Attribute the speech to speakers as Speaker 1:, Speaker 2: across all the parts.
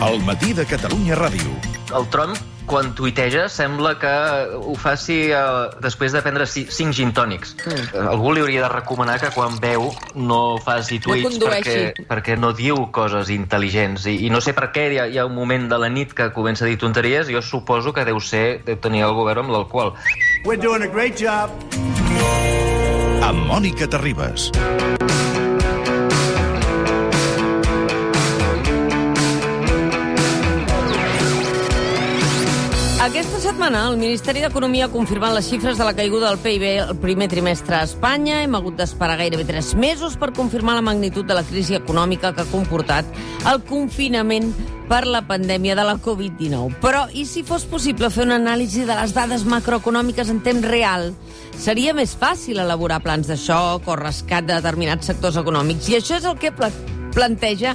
Speaker 1: El matí de Catalunya Ràdio.
Speaker 2: El Trump, quan tuiteja, sembla que ho faci eh, després de prendre ci- cinc gin tònics. Mm. Algú li hauria de recomanar que quan veu no faci tuits
Speaker 3: condueixi.
Speaker 2: perquè, perquè no diu coses intel·ligents. I, I no sé per què hi ha, hi ha un moment de la nit que comença a dir tonteries. Jo suposo que deu ser, deu tenir el govern amb l'alcohol.
Speaker 4: We're doing a great job.
Speaker 1: Amb Mònica Terribas.
Speaker 3: Aquesta setmana el Ministeri d'Economia ha confirmat les xifres de la caiguda del PIB el primer trimestre a Espanya. Hem hagut d'esperar gairebé tres mesos per confirmar la magnitud de la crisi econòmica que ha comportat el confinament per la pandèmia de la Covid-19. Però, i si fos possible fer una anàlisi de les dades macroeconòmiques en temps real? Seria més fàcil elaborar plans de xoc o rescat de determinats sectors econòmics. I això és el que pla planteja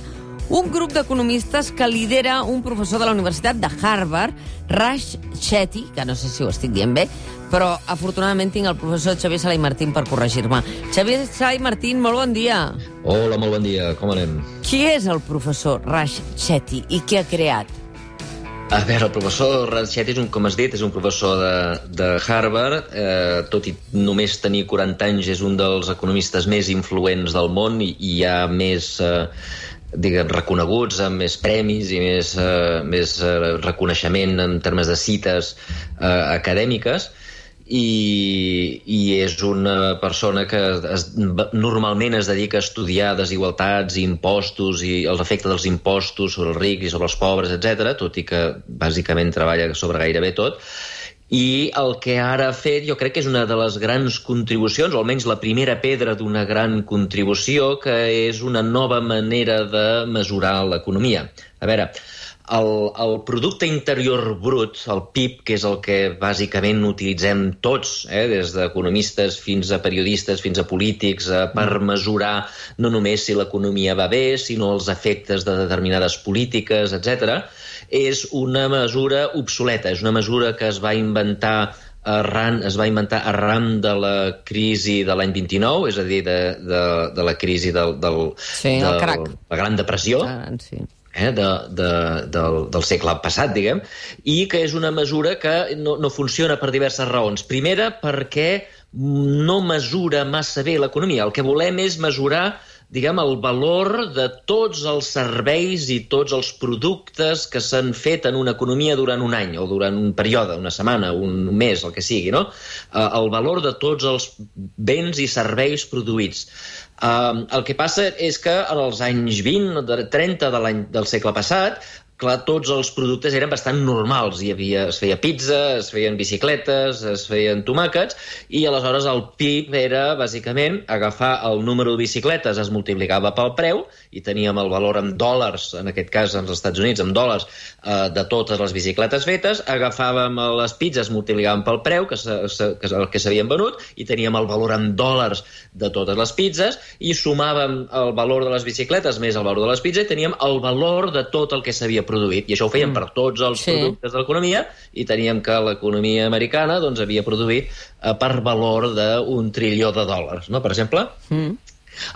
Speaker 3: un grup d'economistes que lidera un professor de la Universitat de Harvard, Raj Chetty, que no sé si ho estic dient bé, però afortunadament tinc el professor Xavier Sala i Martín per corregir-me. Xavier Sala i Martín, molt bon dia.
Speaker 5: Hola, molt bon dia, com anem?
Speaker 3: Qui és el professor Raj Chetty i què ha creat?
Speaker 5: A veure, el professor Radchet és un, com has dit, és un professor de, de Harvard, eh, tot i només tenir 40 anys és un dels economistes més influents del món i, i hi ha més... Eh, diguem, reconeguts amb més premis i més, eh, més eh, reconeixement en termes de cites eh, acadèmiques i, i és una persona que es, normalment es dedica a estudiar desigualtats i impostos i els efectes dels impostos sobre els rics i sobre els pobres, etc, tot i que bàsicament treballa sobre gairebé tot, i el que ara ha fet jo crec que és una de les grans contribucions, o almenys la primera pedra d'una gran contribució, que és una nova manera de mesurar l'economia. A veure, el, el producte interior brut, el PIB, que és el que bàsicament utilitzem tots, eh, des d'economistes fins a periodistes, fins a polítics, eh, per mesurar no només si l'economia va bé, sinó els efectes de determinades polítiques, etc és una mesura obsoleta, és una mesura que es va inventar arran, es va inventar arran de la crisi de l'any 29, és a dir, de, de, de la crisi del, del,
Speaker 3: Sí, el
Speaker 5: del,
Speaker 3: crac.
Speaker 5: la Gran Depressió,
Speaker 3: Ah, sí.
Speaker 5: Eh, de, de, del, del segle passat, diguem, i que és una mesura que no, no funciona per diverses raons. Primera, perquè no mesura massa bé l'economia. El que volem és mesurar diguem, el valor de tots els serveis i tots els productes que s'han fet en una economia durant un any o durant un període, una setmana, un mes, el que sigui, no? Eh, el valor de tots els béns i serveis produïts. Uh, el que passa és que els anys 20, de 30 de l'any del segle passat, clar, tots els productes eren bastant normals. Hi havia, es feia pizza, es feien bicicletes, es feien tomàquets, i aleshores el PIB era, bàsicament, agafar el número de bicicletes, es multiplicava pel preu, i teníem el valor en dòlars, en aquest cas als Estats Units, en dòlars, eh, de totes les bicicletes fetes, agafàvem les pizzas, multiplicàvem pel preu, que, se, que el que s'havien venut, i teníem el valor en dòlars de totes les pizzas, i sumàvem el valor de les bicicletes més el valor de les pizzas, i teníem el valor de tot el que s'havia produït. I això ho fèiem per tots els
Speaker 3: Sí.
Speaker 5: productes de l'economia, i teníem que l'economia americana doncs, havia produït eh, per valor d'un trilió de dòlars, no? per exemple.
Speaker 3: Mm.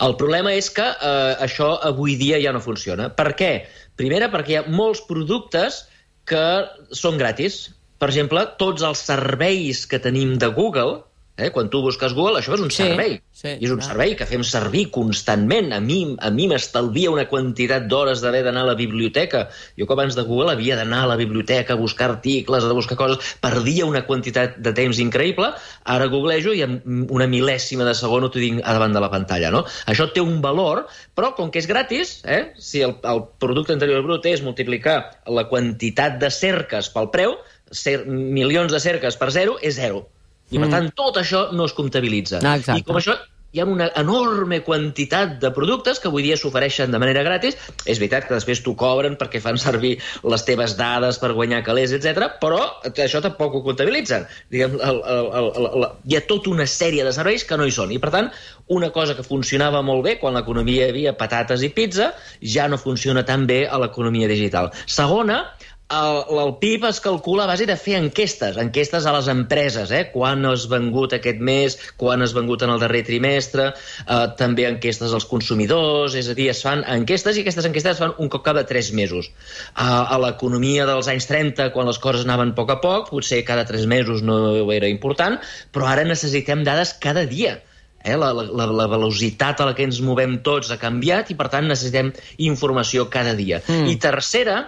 Speaker 5: El problema és que eh, això avui dia ja no funciona. Per què? Primera, perquè hi ha molts productes que són gratis. Per exemple, tots els serveis que tenim de Google, eh, quan tu busques Google, això és un
Speaker 3: Sí,
Speaker 5: servei.
Speaker 3: sí,
Speaker 5: I és un
Speaker 3: clar.
Speaker 5: servei que fem servir constantment. A mi a mi m'estalvia una quantitat d'hores d'haver d'anar a la biblioteca. Jo que abans de Google havia d'anar a la biblioteca a buscar articles, a buscar coses, perdia una quantitat de temps increïble. Ara googlejo i en una mil·lèsima de segon ho tinc a davant de la pantalla. No? Això té un valor, però com que és gratis, eh, si el, el producte interior brut és multiplicar la quantitat de cerques pel preu, cer milions de cerques per zero és zero. I, per
Speaker 3: Mm.
Speaker 5: tant, tot això no es comptabilitza.
Speaker 3: Ah, exacte.
Speaker 5: I com això hi ha una enorme quantitat de productes que avui dia s'ofereixen de manera gratis. És veritat que després t'ho cobren perquè fan servir les teves dades per guanyar calés, etc. però això tampoc ho comptabilitzen. Diguem, el, el, el, el, el, hi ha tota una sèrie de serveis que no hi són. I, per tant, una cosa que funcionava molt bé quan l'economia hi havia patates i pizza, ja no funciona tan bé a l'economia digital. Segona, el, el PIB es calcula a base de fer enquestes, enquestes a les empreses, eh? quan has vengut aquest mes, quan has vengut en el darrer trimestre, eh, també enquestes als consumidors, és a dir, es fan enquestes i aquestes enquestes es fan un cop cada tres mesos. Uh, a l'economia dels anys 30, quan les coses anaven a poc a poc, potser cada tres mesos no era important, però ara necessitem dades cada dia. Eh? La, la, la velocitat a la que ens movem tots ha canviat i, per tant, necessitem informació cada dia. Mm. I tercera,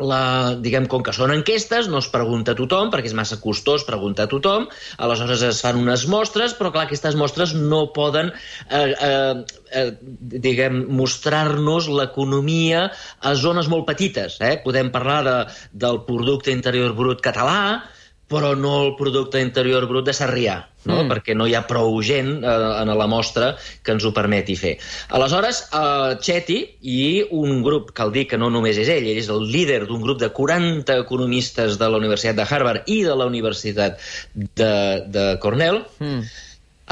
Speaker 5: la, diguem, com que són enquestes, no es pregunta a tothom, perquè és massa costós preguntar a tothom, aleshores es fan unes mostres, però clar, aquestes mostres no poden, eh, eh, eh, diguem, mostrar-nos l'economia a zones molt petites. Eh? Podem parlar de, del producte interior brut català, però no el producte interior brut de Sarrià, no? Mm. perquè no hi ha prou gent eh, en la mostra que ens ho permeti fer. Aleshores, eh, Chetty i un grup, cal dir que no només és ell, ell és el líder d'un grup de 40 economistes de la Universitat de Harvard i de la Universitat de, de Cornell, mm.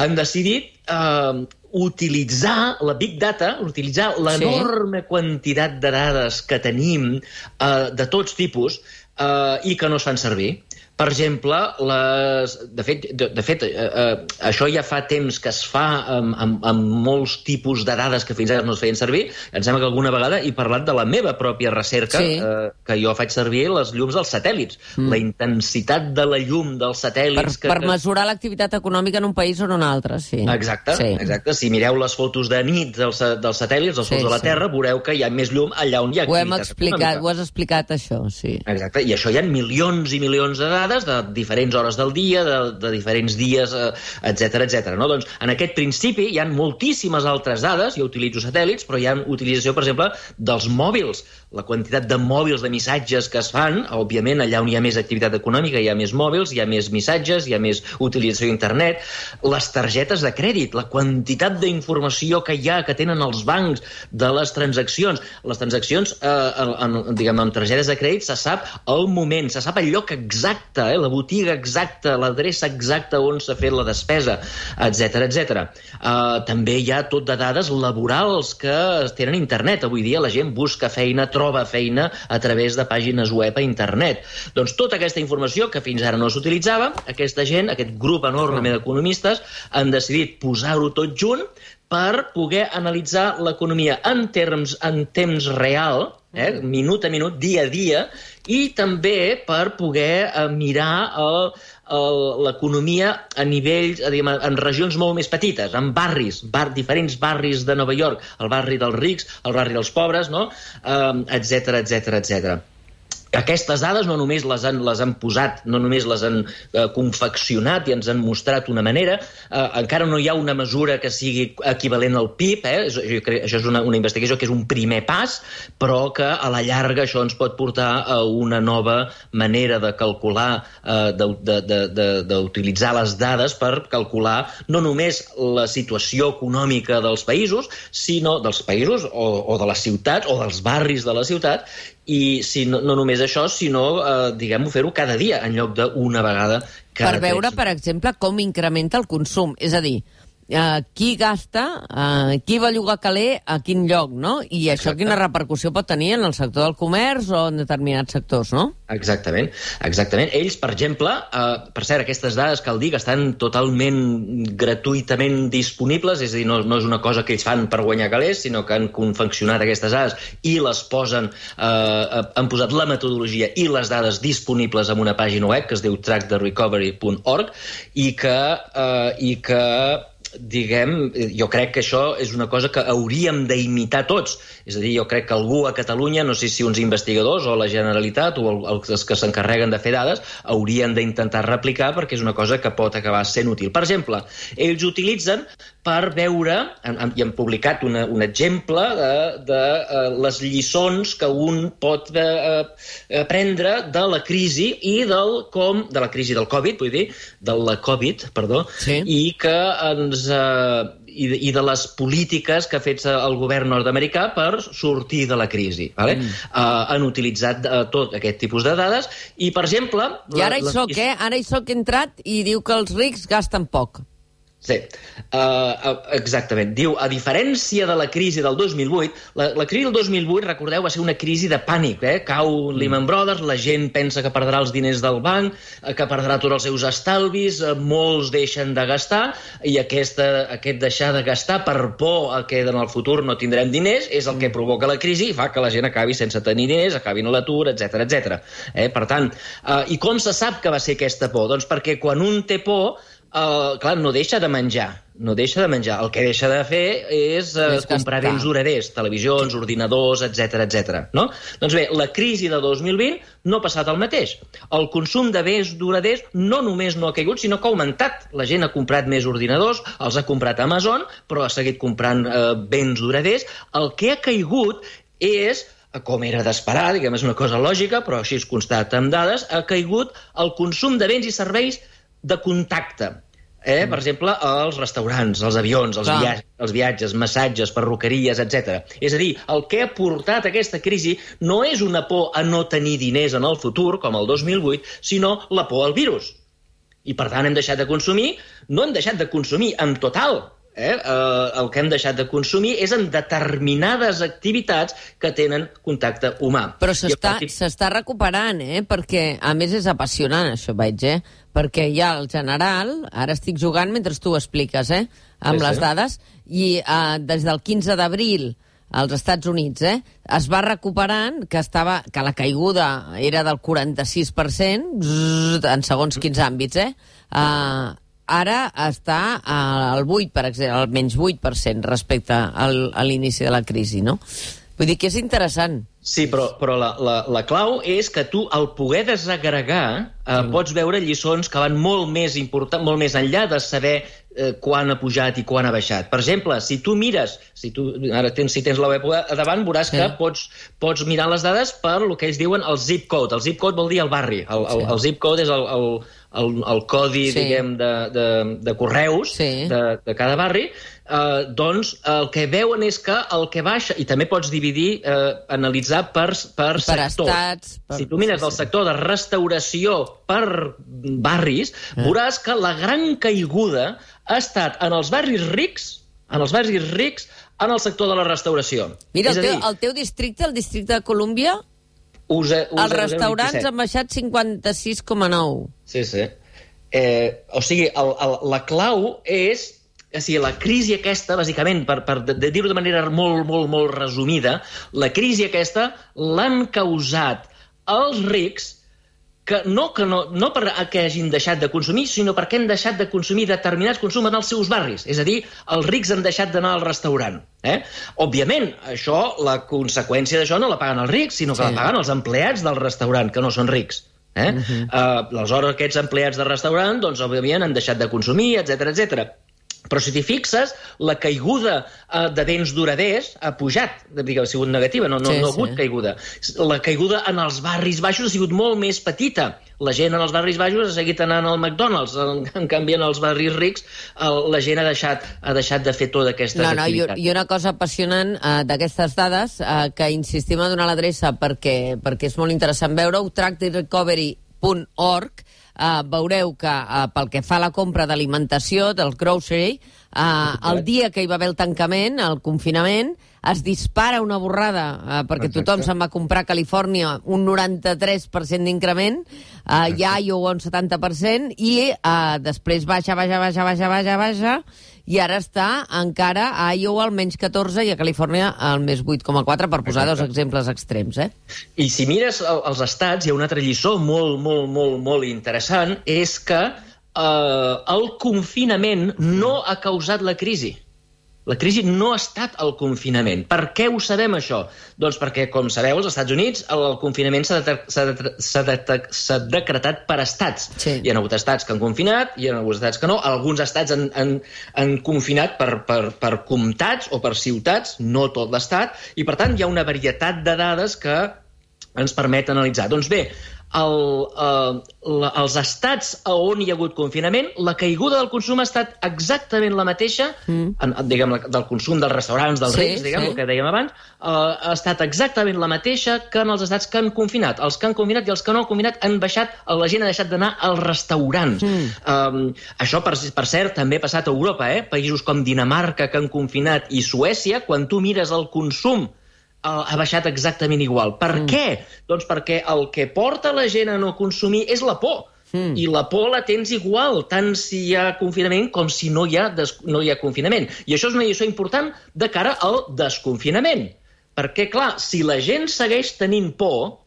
Speaker 5: han decidit eh, utilitzar la Big Data, utilitzar l'enorme sí. quantitat de dades que tenim eh, de tots tipus eh, i que no es fan servir. Per exemple, les... de fet, de, de fet eh, eh, això ja fa temps que es fa amb, amb, amb molts tipus de dades que fins ara no es feien servir. Em sembla que alguna vegada he parlat de la meva pròpia recerca, sí. eh, que jo faig servir les llums dels satèl·lits. Mm. La intensitat de la llum dels satèl·lits...
Speaker 3: Per, que, per mesurar l'activitat econòmica en un país o en un altre, sí.
Speaker 5: Exacte, sí. exacte. Si mireu les fotos de nit dels, dels satèl·lits, dels sí, de la sí. Terra, veureu que hi ha més llum allà on hi ha
Speaker 3: ho hem explicat, econòmica. Ho has explicat, això, sí.
Speaker 5: Exacte, i això hi ha milions i milions de dades dades de diferents hores del dia, de, de diferents dies, etc eh, etc. No? Doncs en aquest principi hi ha moltíssimes altres dades, jo utilitzo satèl·lits, però hi ha utilització, per exemple, dels mòbils. La quantitat de mòbils, de missatges que es fan, òbviament, allà on hi ha més activitat econòmica hi ha més mòbils, hi ha més missatges, hi ha més utilització d'internet, les targetes de crèdit, la quantitat d'informació que hi ha, que tenen els bancs de les transaccions. Les transaccions, eh, en, en, diguem, en targetes de crèdit se sap el moment, se sap el lloc exacte, eh, la botiga exacta, l'adreça exacta on s'ha fet la despesa, etc etc. Uh, també hi ha tot de dades laborals que tenen internet. Avui dia la gent busca feina, troba feina a través de pàgines web a internet. Doncs tota aquesta informació que fins ara no s'utilitzava, aquesta gent, aquest grup enorme d'economistes, han decidit posar-ho tot junt per poder analitzar l'economia en termes en temps real, eh, minut a minut, dia a dia, i també per poder eh, mirar l'economia a nivells, a dir, en regions molt més petites, en barris, bar, diferents barris de Nova York, el barri dels rics, el barri dels pobres, no? etc etc etc. Aquestes dades no només les han, les han posat, no només les han eh, confeccionat i ens han mostrat una manera, eh, encara no hi ha una mesura que sigui equivalent al PIB, eh? jo crec, això és una, una investigació que és un primer pas, però que a la llarga això ens pot portar a una nova manera de calcular, eh, d'utilitzar les dades per calcular no només la situació econòmica dels països, sinó dels països o, o de les ciutats o dels barris de la ciutat, i si no, no només això, sinó, eh, diguem-ho, fer-ho cada dia, en lloc d'una vegada cada
Speaker 3: Per veure, per exemple, com incrementa el consum. És a dir, eh, qui gasta, eh, qui va llogar caler a quin lloc, no? I Exacte. això quina repercussió pot tenir en el sector del comerç o en determinats sectors, no?
Speaker 5: Exactament, exactament. Ells, per exemple, eh, per cert, aquestes dades, cal dir que estan totalment gratuïtament disponibles, és a dir, no, no és una cosa que ells fan per guanyar calés, sinó que han confeccionat aquestes dades i les posen, eh, han posat la metodologia i les dades disponibles en una pàgina web que es diu tracktherecovery.org i que, eh, i que diguem, jo crec que això és una cosa que hauríem d'imitar tots. És a dir, jo crec que algú a Catalunya, no sé si uns investigadors o la Generalitat o els que s'encarreguen de fer dades, haurien d'intentar replicar perquè és una cosa que pot acabar sent útil. Per exemple, ells utilitzen per veure, i han publicat una, un exemple de, de uh, les lliçons que un pot uh, aprendre de la crisi i del com, de la crisi del Covid, vull dir, de la Covid, perdó, sí. i que ens uh, i, de, i de les polítiques que ha fet el govern nord-americà per sortir de la crisi. Vale? Mm. Uh, han utilitzat uh, tot aquest tipus de dades i, per exemple...
Speaker 3: I ara hi soc, eh? Ara hi soc entrat i diu que els rics gasten poc.
Speaker 5: Sí, uh, exactament. Diu, a diferència de la crisi del 2008, la, la crisi del 2008, recordeu, va ser una crisi de pànic, eh? Cau Lehman Brothers, la gent pensa que perdrà els diners del banc, eh, que perdrà tots els seus estalvis, molts deixen de gastar, i aquesta, aquest deixar de gastar per por a que en el futur no tindrem diners és el que provoca la crisi i fa que la gent acabi sense tenir diners, acabin a l'atur, etc etc. Eh? Per tant, uh, i com se sap que va ser aquesta por? Doncs perquè quan un té por, uh, clar, no deixa de menjar, no deixa de menjar. El que deixa de fer és uh,
Speaker 3: És gastar.
Speaker 5: comprar béns duraders, televisions, ordinadors, etc etc. no? Doncs bé, la crisi de 2020 no ha passat el mateix. El consum de béns duraders no només no ha caigut, sinó que ha augmentat. La gent ha comprat més ordinadors, els ha comprat Amazon, però ha seguit comprant eh, béns duraders. El que ha caigut és com era d'esperar, diguem, és una cosa lògica, però així es constata amb dades, ha caigut el consum de béns i serveis de contacte. Eh? Per exemple, els restaurants, els avions, els,
Speaker 3: Clar.
Speaker 5: via els viatges, massatges, perruqueries, etc. És a dir, el que ha portat aquesta crisi no és una por a no tenir diners en el futur, com el 2008, sinó la por al virus. I, per tant, hem deixat de consumir, no hem deixat de consumir en total, eh? Eh, el que hem deixat de consumir és en determinades activitats que tenen contacte humà.
Speaker 3: Però s'està
Speaker 5: partir-
Speaker 3: recuperant, eh? Perquè, a més, és apassionant, això, veig, eh? Perquè hi ha el general, ara estic jugant mentre tu ho expliques, eh? Amb
Speaker 5: Sí, sí.
Speaker 3: les dades, i eh, des del 15 d'abril als Estats Units, eh? Es va recuperant que estava que la caiguda era del 46%, zzz, en segons quins àmbits, eh? Uh, ara està al 8, per exemple, al menys 8% respecte al, a l'inici de la crisi, no? Vull dir que és interessant.
Speaker 5: Sí, però, però la, la, la clau és que tu, al poder desagregar, eh,
Speaker 3: Mm.
Speaker 5: pots veure lliçons que van molt més important, molt més enllà de saber eh, quan ha pujat i quan ha baixat. Per exemple, si tu mires, si tu ara tens, si tens la web a davant, veuràs
Speaker 3: Sí.
Speaker 5: que pots, pots mirar les dades per el que ells diuen el zip code. El zip code vol dir el barri. El, el,
Speaker 3: Sí.
Speaker 5: el zip code és el, el, el, el codi,
Speaker 3: Sí.
Speaker 5: diguem, de, de, de correus
Speaker 3: Sí.
Speaker 5: de, de cada barri, eh, doncs el que veuen és que el que baixa, i també pots dividir, eh, analitzar per, per,
Speaker 3: Per
Speaker 5: sector.
Speaker 3: estats, per-
Speaker 5: Si tu mires
Speaker 3: sí,
Speaker 5: el
Speaker 3: sí.
Speaker 5: sector de restauració per barris,
Speaker 3: Eh.
Speaker 5: veuràs que la gran caiguda ha estat en els barris rics, en els barris rics, en el sector de la restauració.
Speaker 3: Mira,
Speaker 5: és
Speaker 3: el teu,
Speaker 5: dir,
Speaker 3: el teu districte, el districte de Colúmbia,
Speaker 5: usa, usa,
Speaker 3: els restaurants
Speaker 5: 27.
Speaker 3: han baixat 56,9.
Speaker 5: Sí, sí. Eh, o sigui, el, el, la clau és o sigui, la crisi aquesta, bàsicament, per, per dir-ho de manera molt, molt, molt resumida, la crisi aquesta l'han causat els rics que no, que no, no per que hagin deixat de consumir, sinó perquè han deixat de consumir determinats consums en els seus barris. És a dir, els rics han deixat d'anar al restaurant. Eh? Òbviament, això, la conseqüència d'això no la paguen els rics, sinó que
Speaker 3: Sí.
Speaker 5: la paguen els empleats del restaurant, que no són rics. Eh? Uh -huh. uh, aleshores, aquests empleats de restaurant, doncs, òbviament, han deixat de consumir, etc etc. Però si t'hi fixes, la caiguda uh, de béns duraders ha pujat, diguem, ha sigut negativa, no, no,
Speaker 3: Sí,
Speaker 5: no ha
Speaker 3: sí.
Speaker 5: hagut caiguda. La caiguda en els barris baixos ha sigut molt més petita. La gent en els barris baixos ha seguit anant al McDonald's, en, en canvi en els barris rics el, la gent ha deixat, ha deixat de fer tota aquesta
Speaker 3: No, no, i,
Speaker 5: activitat.
Speaker 3: i una cosa apassionant uh, d'aquestes dades, uh, que insistim a donar l'adreça perquè, perquè és molt interessant veure-ho, tracktherecovery.org, uh, veureu que uh, pel que fa a la compra d'alimentació, del grocery, uh, el dia que hi va haver el tancament, el confinament, es dispara una borrada, uh, perquè
Speaker 6: Exacte.
Speaker 3: tothom se'n va comprar a Califòrnia un 93% d'increment, uh, hi ha Iowa un 70%, i uh, després baixa, baixa, baixa, baixa, baixa, baixa, i ara està encara a Iowa al menys 14 i a Califòrnia al més 8,4, per posar dos exemples extrems, eh?
Speaker 5: I si mires el, els estats, hi ha una altra lliçó molt, molt, molt, molt interessant, és que eh, el confinament no ha causat la crisi. La crisi no ha estat el confinament. Per què ho sabem, això? Doncs perquè, com sabeu, als Estats Units el, el confinament s'ha de, de, decretat per estats.
Speaker 3: Sí.
Speaker 5: Hi ha hagut estats que han confinat, hi ha hagut estats que no. Alguns estats han, han, han confinat per, per, per comtats o per ciutats, no tot l'estat, i per tant hi ha una varietat de dades que ens permet analitzar. Doncs bé, el, eh, la, els estats a on hi ha hagut confinament, la caiguda del consum ha estat exactament la mateixa, mm. en, diguem, del consum dels restaurants, dels
Speaker 3: Sí,
Speaker 5: rics, diguem,
Speaker 3: sí.
Speaker 5: el que dèiem abans, eh, ha estat exactament la mateixa que en els estats que han confinat. Els que han confinat i els que no han confinat han baixat, la gent ha deixat d'anar als restaurants. Mm. Um, això, per, per cert, també ha passat a Europa, eh? Països com Dinamarca, que han confinat, i Suècia, quan tu mires el consum eh, ha baixat exactament igual. Per mm. què? Doncs perquè el que porta la gent a no consumir és la por. Mm. I la por la tens igual, tant si hi ha confinament com si no hi ha, des no hi ha confinament. I això és una lliçó important de cara al desconfinament. Perquè, clar, si la gent segueix tenint por,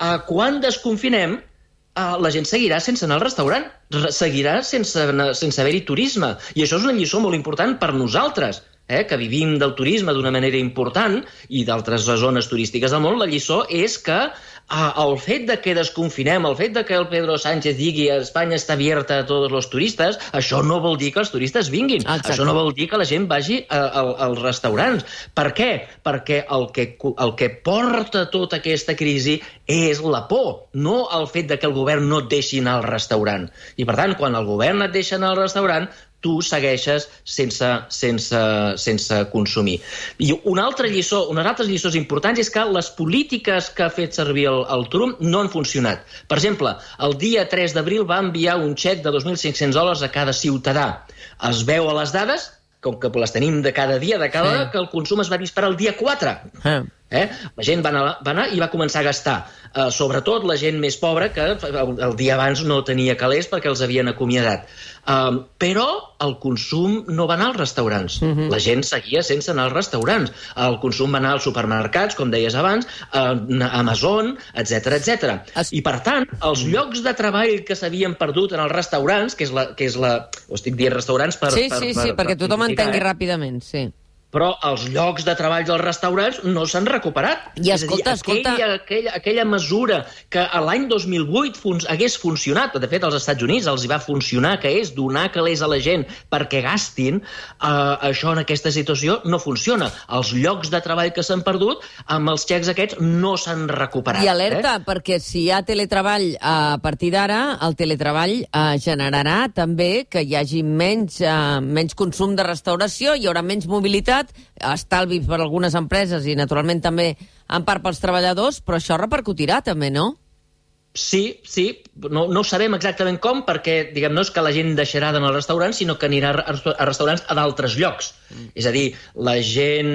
Speaker 5: eh, quan desconfinem, eh, la gent seguirà sense anar al restaurant, re- seguirà sense, sense haver-hi turisme. I això és una lliçó molt important per nosaltres, eh, que vivim del turisme d'una manera important i d'altres zones turístiques del món, la lliçó és que eh, el fet de que desconfinem, el fet de que el Pedro Sánchez digui Espanya està abierta a tots els turistes, això no vol dir que els turistes vinguin.
Speaker 3: Exacte.
Speaker 5: Això no vol dir que la gent vagi a, a, als restaurants. Per què? Perquè el que, el que porta tota aquesta crisi és la por, no el fet de que el govern no et deixi anar al restaurant. I, per tant, quan el govern et deixa anar al restaurant, tu segueixes sense, sense, sense consumir. I una altra lliçó, unes altres lliçons importants és que les polítiques que ha fet servir el, el Trump no han funcionat. Per exemple, el dia 3 d'abril va enviar un xec de 2.500 dòlars a cada ciutadà. Es veu a les dades, com que les tenim de cada dia, de cada
Speaker 3: Sí.
Speaker 5: hora, que el consum es va disparar el dia 4.
Speaker 3: Ah.
Speaker 5: Eh? La gent va anar, va anar i va començar a gastar. Uh, sobretot la gent més pobra, que el, el dia abans no tenia calés perquè els havien acomiadat. Um, però el consum no va anar als restaurants. Uh -huh. La gent seguia sense anar als restaurants. El consum va anar als supermercats, com deies abans, a Amazon, etc etc.
Speaker 3: Es-
Speaker 5: I, per tant, els llocs de treball que s'havien perdut en els restaurants, que és la... Que és la ho estic dient restaurants per...
Speaker 3: Sí,
Speaker 5: per,
Speaker 3: sí,
Speaker 5: per,
Speaker 3: sí,
Speaker 5: per
Speaker 3: perquè tothom
Speaker 5: simplificar,
Speaker 3: entengui
Speaker 5: eh?
Speaker 3: ràpidament, sí.
Speaker 5: Però els llocs de treball dels restaurants no s'han recuperat.
Speaker 3: I
Speaker 5: És a dir,
Speaker 3: escolta, escolta-
Speaker 5: Aquella, aquella, aquella mesura que l'any 2008 fun hagués funcionat, de fet als Estats Units els hi va funcionar, que és donar calés a la gent perquè gastin, eh, això en aquesta situació no funciona. Els llocs de treball que s'han perdut, amb els xecs aquests, no s'han recuperat.
Speaker 3: I alerta,
Speaker 5: Eh?
Speaker 3: perquè si hi ha teletreball eh, a partir d'ara, el teletreball eh, generarà també que hi hagi menys, eh, menys consum de restauració, hi haurà menys mobilitat, estalvi per algunes empreses i, naturalment, també en part pels treballadors, però això repercutirà també, no?
Speaker 5: Sí, sí, no, no sabem exactament com, perquè diguem, no és que la gent deixarà d'anar als restaurants, sinó que anirà a a restaurants a d'altres llocs. Mm. És a dir, la gent,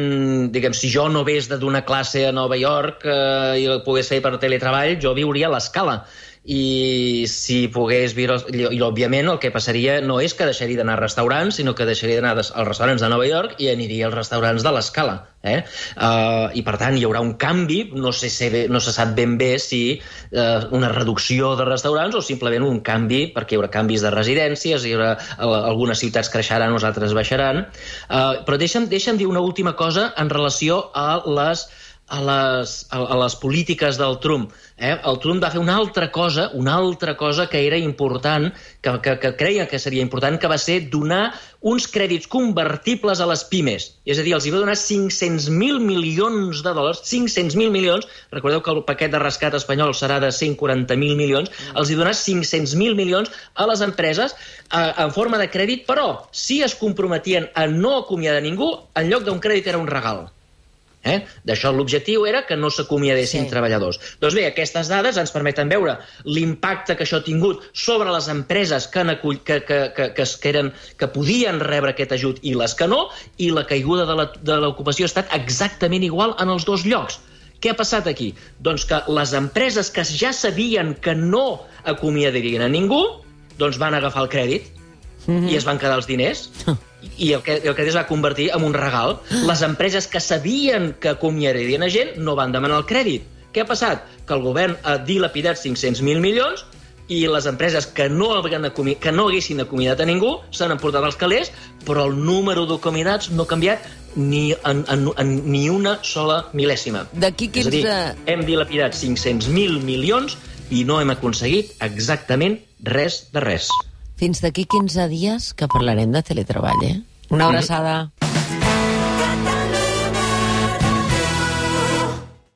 Speaker 5: diguem, si jo no hagués de donar classe a Nova York eh, i ho pogués fer per teletreball, jo viuria a l'escala. I si pogués viure... I, òbviament, el que passaria no és que deixaria d'anar a restaurants, sinó que deixaria d'anar als restaurants de Nova York i aniria als restaurants de l'escala. Eh? Uh, I, per tant, hi haurà un canvi, no, sé bé, no se sap ben bé si uh, una reducció de restaurants o simplement un canvi, perquè hi haurà canvis de residències, hi haurà uh, algunes ciutats creixeran, unes altres baixaran. Uh, però deixa'm, deixa'm dir una última cosa en relació a les a les, a, a les polítiques del Trump. Eh? El Trump va fer una altra cosa, una altra cosa que era important, que, que, que creia que seria important, que va ser donar uns crèdits convertibles a les pimes. És a dir, els hi va donar 500.000 milions de dòlars, 500.000 milions, recordeu que el paquet de rescat espanyol serà de 140.000 milions, els hi donar 500.000 milions a les empreses eh, en forma de crèdit, però si es comprometien a no acomiadar ningú, en lloc d'un crèdit era un regal. Eh? D'això l'objectiu era que no s'acomiadessin
Speaker 3: Sí.
Speaker 5: treballadors. Doncs bé, aquestes dades ens permeten veure l'impacte que això ha tingut sobre les empreses que, han acull, que, que, que, que, que, eren, que podien rebre aquest ajut i les que no, i la caiguda de la- de l'ocupació ha estat exactament igual en els dos llocs. Què ha passat aquí? Doncs que les empreses que ja sabien que no acomiadarien a ningú, doncs van agafar el crèdit
Speaker 3: Mhm.
Speaker 5: i es van quedar els diners i el que, el que es va convertir en un regal. Les empreses que sabien que acomiadarien a gent no van demanar el crèdit. Què ha passat? Que el govern ha dilapidat 500.000 milions i les empreses que no, havien que no haguessin acomiadat a ningú s'han emportat els calés, però el número d'acomiadats no ha canviat ni, en, en, en, ni una sola mil·lèsima.
Speaker 3: D'aquí
Speaker 5: És a dir,
Speaker 3: 15...
Speaker 5: hem dilapidat 500.000 milions i no hem aconseguit exactament res de res.
Speaker 3: Fins d'aquí 15 dies que parlarem de teletreball, eh? Una abraçada.